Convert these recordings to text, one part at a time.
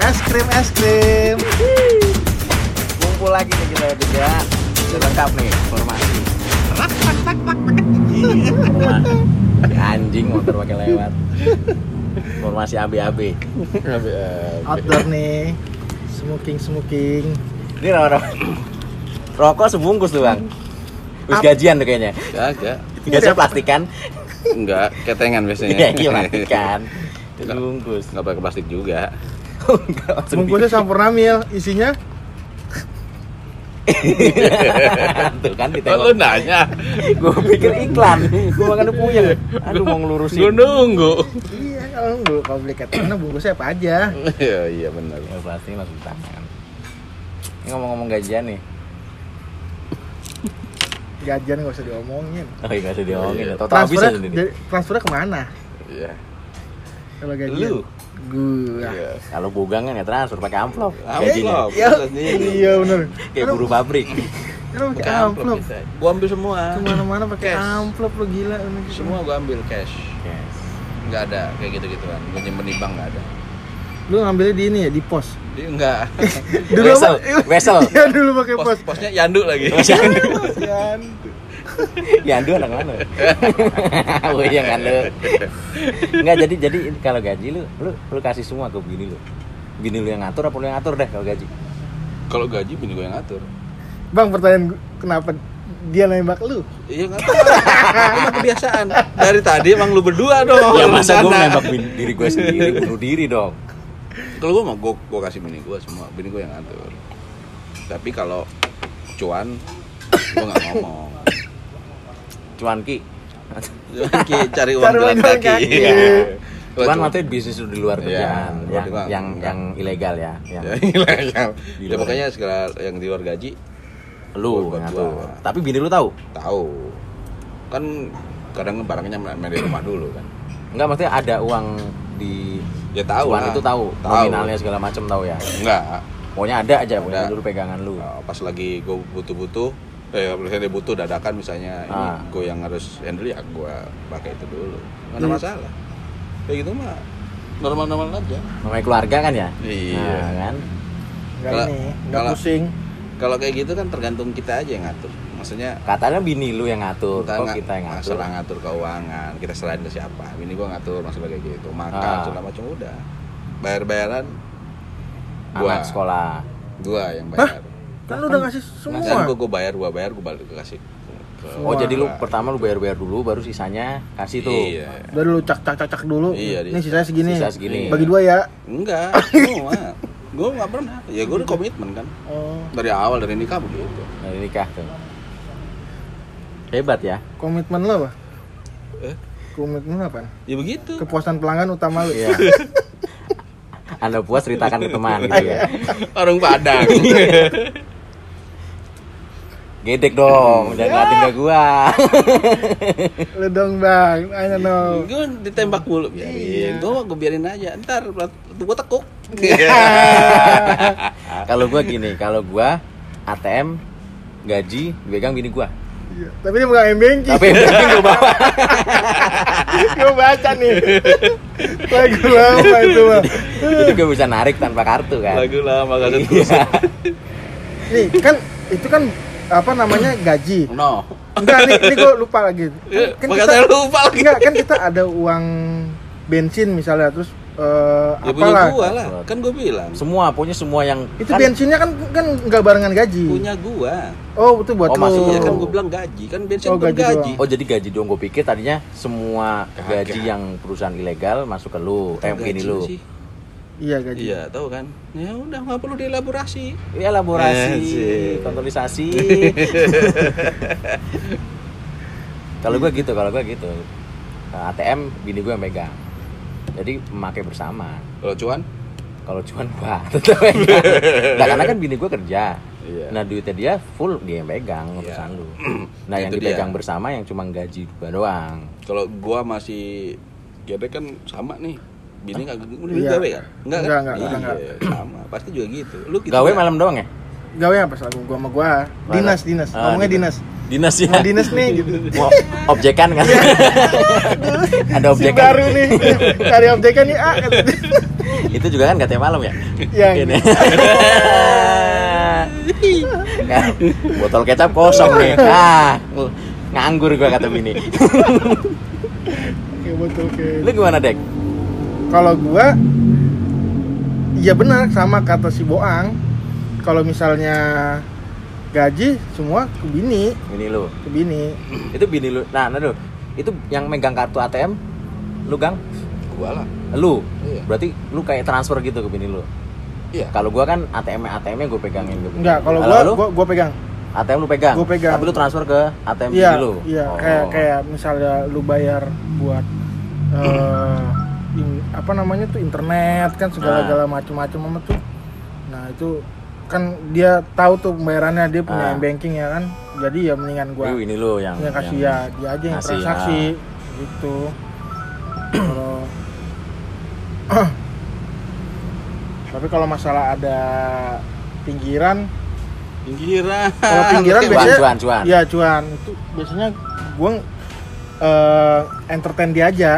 Es krim, es krim. Kumpul lagi nih kita juga. Sudah lengkap nih formasi. Anjing motor pakai lewat. Formasi AB-AB. Outdoor nih. Smoking, smoking. Ini rawa Rokok sebungkus tuh bang. Terus gajian tuh kayaknya. Kagak. Biasanya plastikan. Enggak, ketengan biasanya. Iya, iya plastikan. Dibungkus. Enggak pakai plastik juga. Enggak, langsung Bungkusnya sampurna mil. Isinya tuh kan Oh, lu nanya. Gue pikir iklan. Gue makan puyeng. Aduh mau ngelurusin. Gue nunggu. Iya, kalau lu kalau beli ketengan bungkusnya apa aja? Iya, iya benar. Ya, langsung di tangan. Ini ngomong-ngomong gajian nih. Gajian nggak usah diomongin. Oh iya nggak usah diomongin. Iya. ya. Total bisa Transfernya, sendiri. jadi- transfernya ke mana? Iya. Kalau gajian? Lu. Gua. Iya. Kalau bugang kan ya transfer pakai amplop. Amplop. Gajinya. Ya, Sendiri. iya bener. Kayak Lu- buru pabrik. Lu pakai amplop. Gua ambil semua. Ke mana-mana pakai Cash. amplop lu gila. Semua gua ambil cash. Yes. Enggak ada kayak gitu-gituan. Gua nyimpen di bank enggak ada. Lu ngambilnya di ini ya di pos. Di enggak. Dulu Wesel, wesel. Iya dulu pakai Pos, pos. posnya yandu lagi. Yandu. Kasihan. Yandu anak mana? Oh iya Yandu. Enggak jadi jadi kalau gaji lu lu lu kasih semua ke bini lu. Bini lu yang ngatur apa lu yang ngatur deh kalau gaji? Kalau gaji bini gua yang ngatur. Bang pertanyaan kenapa dia nembak lu? Iya nggak tahu. Emang kebiasaan. Dari tadi emang lu berdua dong. ya masa gue nembak diri gue sendiri bunuh diri dong. Kalau gua mau gua, gua kasih bini gua semua, bini gua yang ngatur. Tapi kalau cuan gua nggak ngomong. Cuan ki. Cuman ki cari uang jalan kaki. kaki. Iya. Kalau Cuan cuan- maksudnya bisnis di luar Iya, kerjaan luar yang kerjaan. yang yang ilegal ya, yang Ya, ilegal. Ya pokoknya segala yang di luar gaji lu yang ngatur. Tapi bini lu tahu? tahu. Kan kadang barangnya main di rumah dulu kan. Enggak maksudnya ada uang di Ya tahu Cuan lah. itu tahu, Tahu. nominalnya segala macam tahu ya. Enggak. Pokoknya ada aja, pokoknya dulu pegangan lu. Nah, pas lagi gue butuh-butuh eh misalnya dia butuh dadakan misalnya ini Ah. gue yang harus handle ya gue pakai itu dulu nggak ada Hmm. masalah kayak gitu mah normal-normal aja Namanya keluarga kan ya? Iya. Nah, kan? Kalau- ini, enggak kalau- pusing. kalau kayak gitu kan tergantung kita aja yang ngatur maksudnya Katanya bini lu yang ngatur, kita kok nggak kita yang ngatur. masalah ngatur keuangan kita selain ke siapa ini gue ngatur masalah kayak gitu makan Ah. segala macam udah bayar bayaran Anak gua sekolah. gua yang bayar Kan lu udah ngasih Nah, kan semua. gue gue bayar gue bayar gue balik ke kasih ke- Oh, jadi lu pertama lu bayar-bayar dulu baru sisanya kasih tuh. iya Baru lu cak cak cak cak dulu. Iya, Ini dia- sisanya segini. Sisa segini. Bagi dua ya. Enggak, semua. gue nggak pernah. Ya gue udah komitmen kan Oh, dari awal dari nikah begitu. Dari nikah tuh. Hebat ya. komitmen lo apa? Eh? Komitmen apa? Ya begitu. Kepuasan pelanggan utama lu. Iya. Anda puas ceritakan ke teman gitu ya. Orang Padang. Gedek dong, jangan ngeliatin ke gua. Lu dong bang, ayo no. gue ditembak mulu biarin. Gue gue biarin aja. Ntar gue tekuk. kalau gua gini, kalau gua ATM gaji dipegang bini gua. Iya. Tapi dia bukan M-Banking. Tapi penting gua bawa. Gue baca nih. Lagu lama itu mah. Jadi gua bisa narik tanpa kartu kan. Lagu lama gak Iya. Nih kan itu kan apa namanya gaji. No. Enggak nih, ini gue lupa lagi. Eh, Kan Makanya saya lupa lagi. Enggak kan kita ada uang bensin misalnya terus eh Ya punya apalah. gua lah. Kan gue bilang. Semua, pokoknya semua yang Itu kan- bensinnya kan kan enggak barengan gaji. Punya gua. Oh, itu buat Oh, lu. maksudnya Ya kan gue bilang gaji. Kan bensin Oh, bukan gaji gaji. doang. Oh jadi gaji dong gue pikir tadinya semua Kagak. gaji yang perusahaan ilegal masuk ke lu, eh Gaji lu. sih. Iya gaji. Iya, tahu kan? Ya udah nggak perlu dielaborasi. Iya elaborasi, kontrolisasi. kalau gue gitu, kalau gue gitu. Nah, ATM bini gue yang megang. Jadi memakai bersama. Kalau cuan? Kalau cuman gua tetap megang. Nah, karena kan bini gue kerja. Iya. Nah duitnya dia full dia yang pegang urusan Iya. lu. Nah yang Itu dipegang dia. bersama yang cuma gaji gua doang. Kalau gua masih gede kan sama nih. Bini kagak udah Iya. gawe kan? Enggak kan? Enggak, enggak, iya, enggak. sama. Pasti juga gitu. Lu gitu Gawe nggak? malam doang ya? Gawe apa selalu gua sama gua? Dinas, dinas. Ah, Ngomongnya dinas. Dinas ya. Mau dinas nih gitu. Mau objekan kan? Ada Si objekan. baru nih. Cari objekan nih, ah. Itu juga kan gak tiap malam ya? Yang Ini. Nah, Botol kecap kosong nih. Ah, nganggur gua kata bini. Kayak betul kayak. Lu gimana, Dek? Kalau gua Iya benar sama kata si Boang. Kalau misalnya gaji semua ke bini, Bini lu. ke bini. Itu bini lu. Nah, nah lu. Itu yang megang kartu ATM lu Gang? Gua lah. Lu. Iya. Berarti lu kayak transfer gitu ke bini lu. Iya. Kalau gua kan ATM ATM-nya gue pegangin ke bini. Enggak, kalau gua, lu gua gua pegang. ATM lu pegang. Gua pegang. Tapi lu transfer ke ATM Iya, bini lu. iya Oh. kayak kayak misalnya lu bayar buat eh, in- apa namanya tuh internet kan segala-gala Ah. macam-macam sama tuh. Nah, itu kan dia tahu tuh pembayarannya dia punya Ah. banking ya kan. Jadi ya mendingan gua Lu ini lu yang yang kasih yang- ya dia aja yang ngasih, transaksi gitu. Kalau tapi kalau masalah ada pinggiran Pinggiran. Kalau pinggiran Cuan, biasanya cuan, cuan. Iya cuan itu biasanya gue eh entertain dia aja.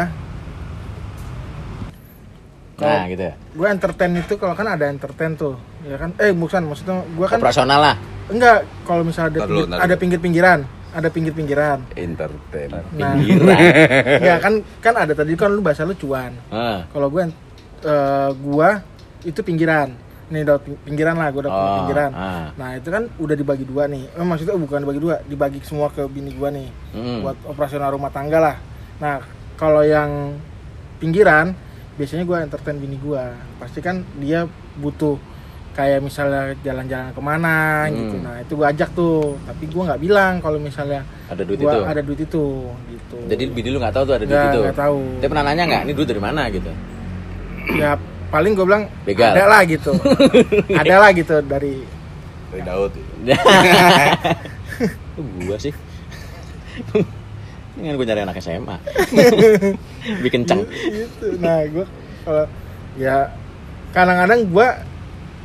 Nah, gitu ya. Gue entertain itu kalau kan ada entertain tuh, ya kan? Eh bukan maksudnya gue kan Operasional lah. enggak kalau misalnya ada Ntar pinggir, ntar ada pinggir-pinggiran, ada pinggir-pinggiran. Entertain. Nah, Pinggiran. ya kan kan ada tadi kan lu bahasa lu cuan. Ah. Kalau gue eh gua itu pinggiran. Nih dapat ping- pinggiran lah, gue dapat Oh, pinggiran. ah. Nah itu kan udah dibagi dua nih. Eh, maksudnya bukan dibagi dua, dibagi semua ke bini gua nih. Mm. buat operasional rumah tangga lah. Nah, kalau yang pinggiran biasanya gua entertain bini gua. Pasti kan dia butuh kayak misalnya jalan-jalan ke mana Hmm. gitu. Nah, itu gua ajak tuh. Tapi gua nggak bilang kalau misalnya Ada duit gua itu. ada duit itu gitu. Jadi bini lu nggak tahu tuh ada duit itu. nggak tahu. Dia pernah nanya nggak? Ini duit dari mana gitu? ya paling gua bilang Begal. ada lah gitu. ada lah gitu dari Dari Daud. Gua sih. Ini gue nyari anak SMA. Bikin kenceng. gitu. Nah, gua kalau ya kadang-kadang gua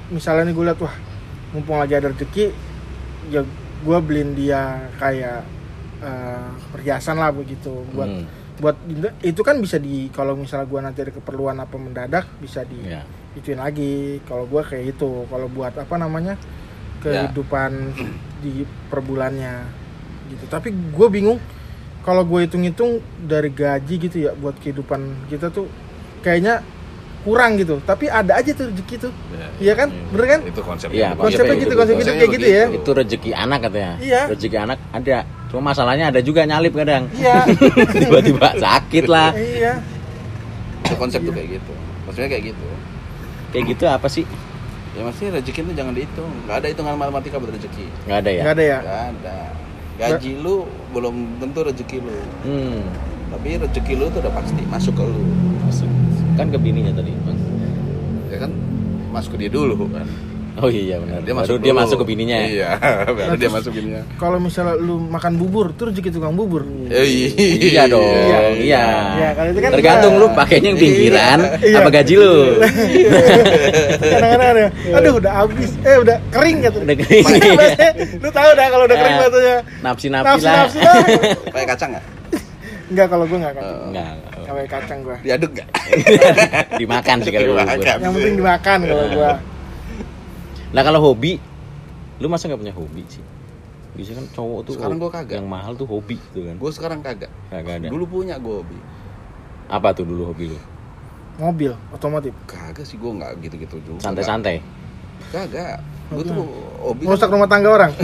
misalnya nih gue liat wah mumpung lagi ada rezeki ya gua beliin dia kayak eh, perhiasan lah begitu buat Hmm. buat itu kan bisa di kalau misalnya gua nanti ada keperluan apa mendadak bisa di Iya. ituin lagi kalau gua kayak itu kalau buat apa namanya Ya. kehidupan di per bulannya gitu tapi gue bingung kalau gue hitung-hitung dari gaji gitu ya buat kehidupan kita tuh kayaknya kurang gitu tapi ada aja tuh rezeki tuh iya kan bener kan Itu konsepnya. Iya, begitu. konsepnya begitu, gitu konsep hidup konsepnya kayak gitu ya Itu rezeki anak katanya. Iya. Rezeki anak ada. Cuma masalahnya ada juga nyalip kadang. iya Tiba-tiba sakit lah. iya Itu konsep tuh kayak gitu. Maksudnya kayak gitu. Kayak gitu apa sih? Ya maksudnya rezeki itu jangan dihitung. Nggak ada hitungan matematika buat rezeki. Nggak ada ya? nggak ada ya Nggak ada. Gaji lu belum tentu rezeki lu. Hmm. Tapi rezeki lu tuh udah pasti masuk ke lu. Masuk. Kan ke bininya tadi. Bang. Ya kan masuk ke dia dulu kan. Oh iya benar. Dia Baru masuk dia dulu. masuk ke bininya. Iya, baru dia masuk bininya. kalau misalnya lu makan bubur tuh rezeki tukang bubur Eh, Iya dong. Iya. Iya. Iya, kalau itu kan Tergantung enggak. lu pakainya yang pinggiran Iya. apa gaji lu. kadang-kadang ada aduh udah habis eh udah kering gitu Udah kering. Lu tahu dah kalau udah kering Eh, batunya Napsi-napsi lah. nafsu lah Pakai kacang nggak? enggak kalau gue enggak kacang. Enggak. Nggak pakai kacang gue Diaduk nggak? Dimakan sih kalau yang penting dimakan kalau gue Nah kalau hobi, lu masa nggak punya hobi sih? Biasanya kan cowok tuh Sekarang gua kagak. yang mahal tuh hobi tuh kan. Gue sekarang kagak. Kagak ada. Dulu punya gue hobi. Apa tuh dulu hobi lu? mobil otomotif Kagak sih gue nggak gitu-gitu juga. Santai-santai. Kagak. Gue tuh hobi. merusak rumah tangga orang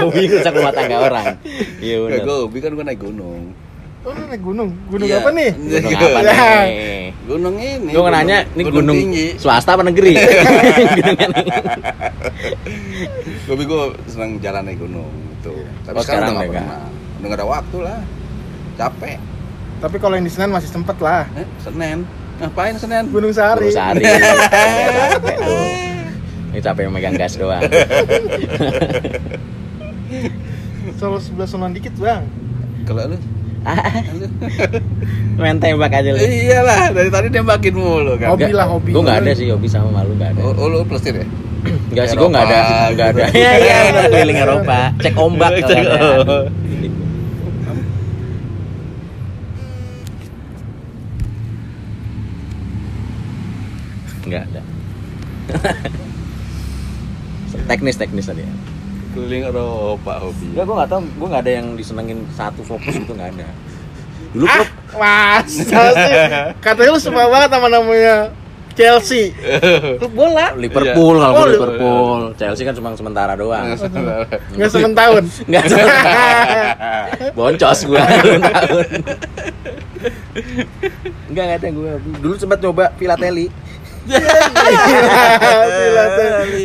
hobi rusak rumah tangga orang. Iya Gue benar. hobi kan gue naik gunung. Oh lu naik gunung gunung Iya. apa nih Gunung apa Ya. nih? Gunung ini. Gue nanya, ini gunung, tinggi. swasta apa negeri? Hobi gue senang jalan naik gunung gitu. Tapi Oh, sekarang sekarang, udah nggak nggak? pernah. Udah nggak ada waktu lah. Capek. tapi kalau yang di Senen masih sempet lah Eh, Senin. Ngapain Senin? Gunung Sahari Gunung Sari. Capek tuh. Ini capek yang megang gas doang. solo sebelah sonon dikit bang Kalau lu? Main tembak aja lu. Iyalah, dari tadi nembakin mulu kan. Hobi lah, hobi. Gue nggak ada sih hobi sama malu nggak ada. Oh, oh, lu plesir ya? Enggak sih, gue nggak ada, nggak ada. Iya iya, keliling Eropa, cek ombak. Cek ombak. Enggak ada. teknis teknis tadi ya. Keliling Eropa hobi. Enggak, gue nggak tahu, gue nggak ada yang disenengin satu fokus itu nggak ada. Dulu Ah, klub masa sih? Katanya lu suka banget sama namanya Chelsea. Klub bola. Liverpool kalau Oh, Liverpool, Chelsea kan cuma sementara doang. Nggak sementahun. Enggak Boncos gua tahun. Enggak enggak ada gua. Dulu sempat coba Philateli.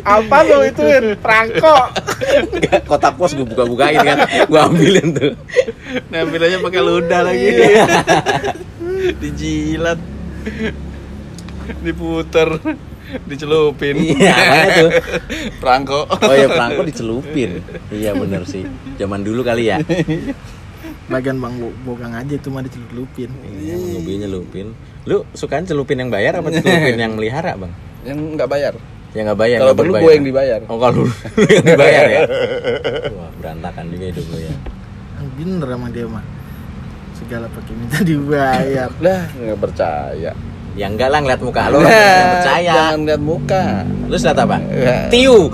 Apa lo ituin? Perangko. Kotak pos gua buka-bukain kan. Gua ambilin tuh. Nampilannya pakai ludah lagi. Dijilat. Diputer. Dicelupin. Iya, tuh. Perangko. Oh iya, perangko dicelupin. Iya bener sih. Zaman dulu kali ya. Bagian Bang Bo- Bogang aja itu mah dicelupin. Iya, hobinya celupin. Lu sukanya celupin yang bayar apa celupin yang melihara, Bang? Yang nggak bayar. Yang nggak bayar. Kalau perlu gue yang dibayar. Oh, kalau lu yang dibayar ya. Wah, berantakan juga hidup lu ya. Bener sama dia mah. Segala pakai minta dibayar. Lah, nggak percaya. Ya enggak lah ngeliat muka lu, Nah, yang percaya. Jangan lihat muka. Lu lihat apa? Ya. Tiu.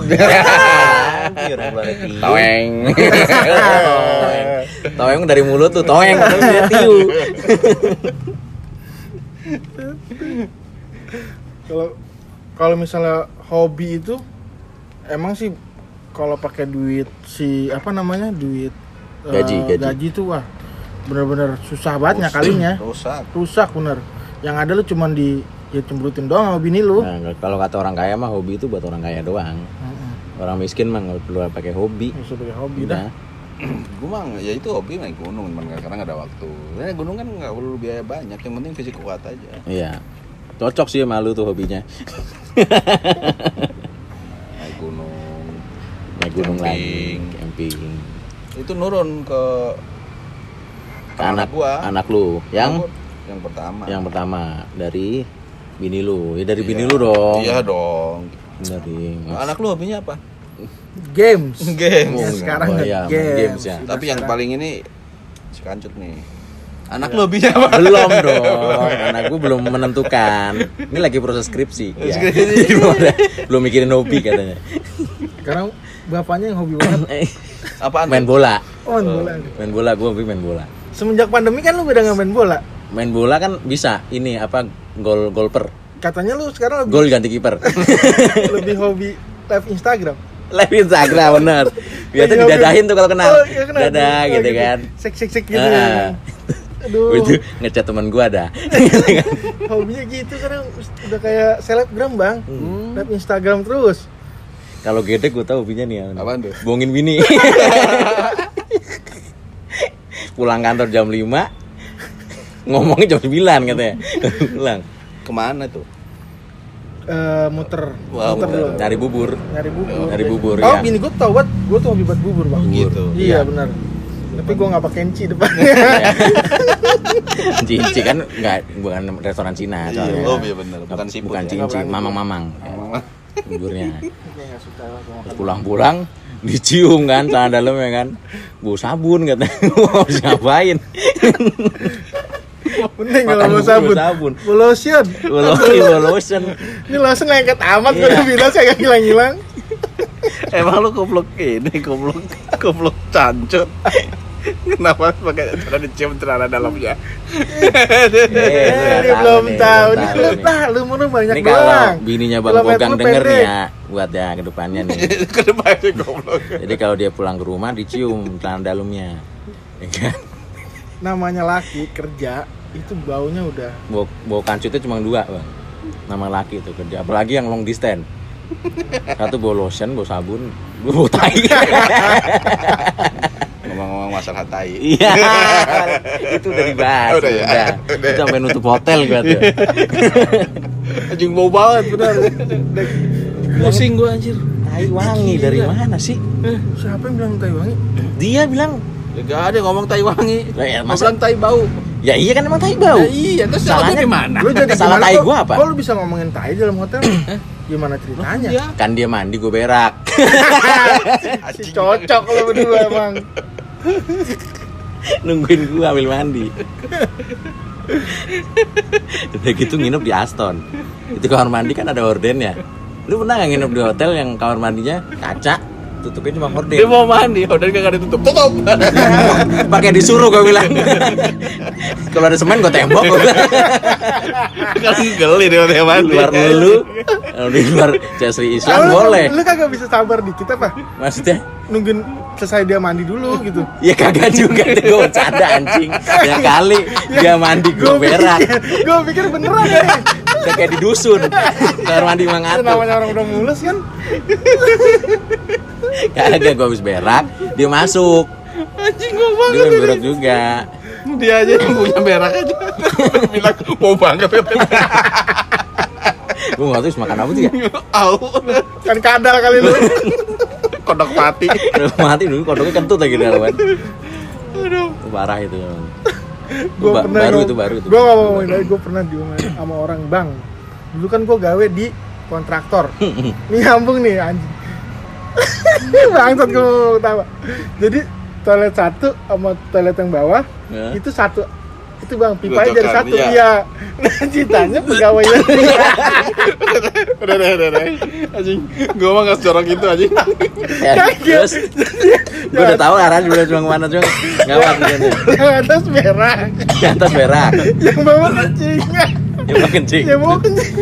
Tiu, orang keluar tiu. Taweng. Toeng. Toeng dari mulut tuh, toeng. Terus dia tiu. Kalau kalau misalnya hobi itu emang sih kalau pakai duit si apa namanya duit eh, Gaji, gaji. gaji tuh wah bener-bener susah banget nyakalinnya Rusak. rusak bener yang ada lu cuman di ya cemberutin doang sama bini lu Nah, kalau kata orang kaya mah hobi itu buat orang kaya doang. Heeh. Orang miskin mah nggak perlu pakai hobi. Nggak usah pakai hobi dah Udah. gue mah ya itu hobi naik gunung cuman karena nggak ada waktu naik gunung kan nggak perlu biaya banyak yang penting fisik kuat aja Iya. Cocok sih sama lu tuh hobinya. naik gunung Naik gunung lagi, Camping. camping. itu nurun ke Ke anak gua anak lu yang Anak yang pertama yang pertama dari bini lu. Ya dari bini lu dong. iya dong Dari anak lu hobinya apa games game Ya, sekarang Oh, iya, main games. games ya. Tapi yang sekarang- paling ini si kancut nih anak lu hobinya apa? Belum dong anak gue belum menentukan. Ini lagi proses skripsi. Ya. belum, ada- belum mikirin hobi katanya. Karena bapaknya yang hobi banget. Apaan main bola. Oh main bola. Main bola gue hobi main bola. Semenjak pandemi kan lu beda nggak main bola? Main bola kan bisa ini apa gol golper. Katanya lu sekarang lebih, gol ganti kiper. Lebih hobi live Instagram. Live Instagram bener. Biasa Lebih hobi- didadahin tuh kalau kenal. Oh, iya, kenal. dadah Oh, gitu kan. Sek sek sek gitu. Ah. Aduh. Itu ngechat teman gue ada hobinya gitu karena udah kayak selebgram bang. Hmm. live Instagram terus. Kalau gede gue tau hobinya nih ya Apaan tuh? bohongin bini. Pulang kantor jam 5 ngomongnya jam 9 katanya. Pulang. Ke mana tuh? Eh, muter. Wah, muter muter. dulu. Cari bubur. Nyari bubur. Nyari bubur, oh ya. bini gue tau banget gue tuh hobi buat bubur bang. Gitu. Iya Iya. benar tapi gue nggak pakai enci depannya Cinci kan nggak bukan restoran Cina Iya, soalnya. oh iya bener, bukan siput bukan ya. cinci, Nggak berani mamang-mamang. Emang Buburnya. Gue Pulang-pulang dicium kan celana dalamnya kan. Bau sabun katanya. Mau ngapain? Mending kalau mau sabun. sabun. Mau lotion. Bawa lotion. Ini lotion lengket amat gue Iya. udah bilang saya hilang-hilang. Emang lu goblok ini, goblok goblok cancut. Kenapa pakai cara dicium celana dalamnya? Eh, lu nggak Dia tahu belum tahu. belum Ini tahu lu mau banyak Ini kalau doang. bininya Bang Bogang denger nih ya buat ya ke depannya nih. Ke depannya goblok. Jadi kalau dia pulang ke rumah dicium celana dalamnya. Ya kan? Namanya laki kerja itu baunya udah Bau, bau kancutnya cuma dua bang Nama laki itu kerja Apalagi yang long distance Satu bau lotion, bau sabun bau tai Ngomong-ngomong masalah tai. Iya Itu udah dibahas Udah ya? Udah. Itu sampai nutup hotel gua tuh Anjing bau banget benar. Pusing gua anjir. Tai wangi dari mana sih? siapa yang bilang tai wangi? Dia bilang Ya gak ada ngomong tai wangi. Lah ya, masa- bilang tai bau. Ya iya kan emang tai bau Ya iya, terus Salahnya salahnya di mana? Lu jadi Salah tai gua apa? Kok lu bisa ngomongin tai dalam hotel? Gimana ceritanya? Iya. Kan dia mandi gue berak Si cocok lu berdua emang. Nungguin gua ambil mandi Udah gitu nginep di Aston. Itu kamar mandi kan ada hordennya. Lu pernah nggak nginep di hotel yang kamar mandinya kaca, tutupnya cuma horden? Dia mau mandi, udah kagak ditutup. Tutup. Pakai disuruh gue bilang. Kalau ada semen gue tembok. gua bilang. kan geli dia mau Di mandi. luar dulu, di luar Chelsea Islam Lu- boleh. Lu kagak bisa sabar dikit apa? Maksudnya Nungguin selesai dia mandi dulu gitu. Ya kagak juga deh gue bercanda anjing Ya kali dia mandi gue berak Gue pikir beneran ya. Udah kayak di dusun Kamar mandi Itu mangatur namanya orang udah mulus kan. Kagak gue habis berak Dia masuk Anjing Dia banget. main berak juga Dia aja yang punya berak aja. Bilang mau banget. Gue gak tau makan apa tuh ya Au. Kan kadal kali lu. Kodok mati. Udah mati dulu kodoknya kentut lagi dalam Aduh. Parah itu Gua Ba- pernah baru itu baru itu Gua gak mau ngomongin gua pernah diomelin sama orang bang. Dulu kan gua gawe di kontraktor. Ini nyambung nih anjing. Bangsat gua ketawa. Jadi toilet satu sama toilet yang bawah Ya. itu satu itu bang. Pipanya dari Gocokan, satu. iya. iya. Nah ceritanya pegawainya Udah, udah, udah, udah. Anjing, gua mah enggak secorok itu anjing. Ya, Terus? Gue udah tahu arahnya udah cuma ke mana cuma Ngawat gitu yang atas merah Di atas berak. Yang bawah kencing. Yang mau kencing. Yang bawah kencing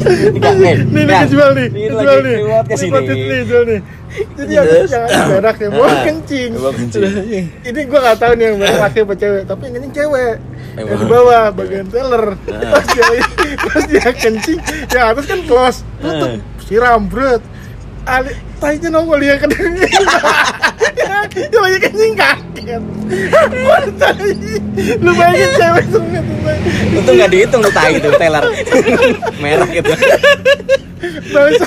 Enggak, nih nih nih nih ini lagi nih. lewat ke Ini sini. podcast nih jual nih. Jadi yang Terus? yang yang bawah Ah, kencing. ini gua nggak tahu nih yang merah laki apa cewek tapi yang kencing cewek. Yang di bawah. bawah bagian teller Ah. pas dia pas dia kencing yang atas kan close. Tutup Ah. siram bret. Ali, tainya nongol dia kan dia lagi kencing kaget lu bayangin cewek tuh Itu nggak dihitung tuh tai itu teller merah gitu. bangsa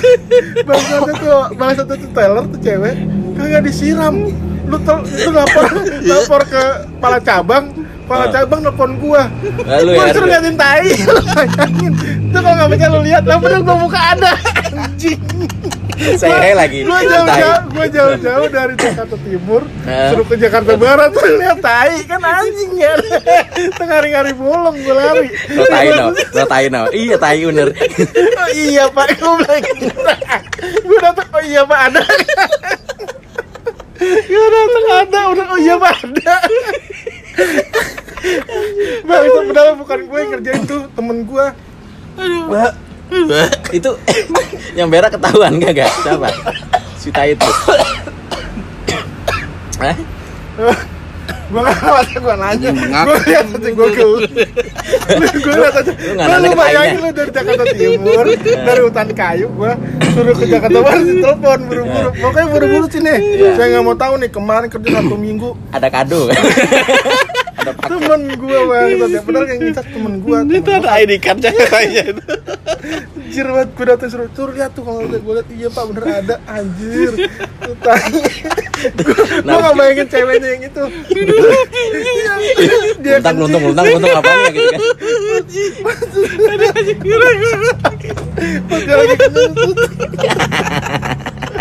bangsa tuh bangsa tuh teller tuh cewek. Kagak disiram. Lu tel, lu lapor lapor ke kepala cabang. Kepala Ah. cabang nelfon gua. Lalu ya. suruh liatin tai. Lu bayangin. Itu kalau nggak percaya lu lihat lah padahal gua buka ada? Anjing Saya lagi. gua tai. jauh-jauh gua jauh-jauh dari Jakarta Timur Ah. suruh ke Jakarta Barat tuh lihat tai kan anjing ya tengah hari-hari bolong gua lari Lo tai no, lo tai no. Iya tai bener. oh iya pak gue bilang gue datang oh iya pak ada gue datang ada udah oh iya pak ada bang itu padahal bukan gue yang kerjain tuh temen gue itu yang berak ketahuan gak gak? Siapa? Si tai itu. Hah? gue nggak tahu gue nanya gue lihat aja gue ke gue lihat aja Lu nggak lu, bayangin lu dari Jakarta Timur dari hutan kayu gue suruh ke Jakarta Barat ditelepon buru-buru pokoknya buru-buru sini Iya. saya nggak mau tahu nih kemarin kerja satu minggu Ada kado. Ada paket. temen gue bang ya padahal yang ngincar temen gue Itu ada ID card-nya katanya itu. anjir banget gue datang suruh tur lihat tuh kalau gue lihat iya pak bener ada anjir gue Nah. nggak bayangin ceweknya yang itu dia Luntang luntung luntung luntung apa ya gitu kan. pas dia lagi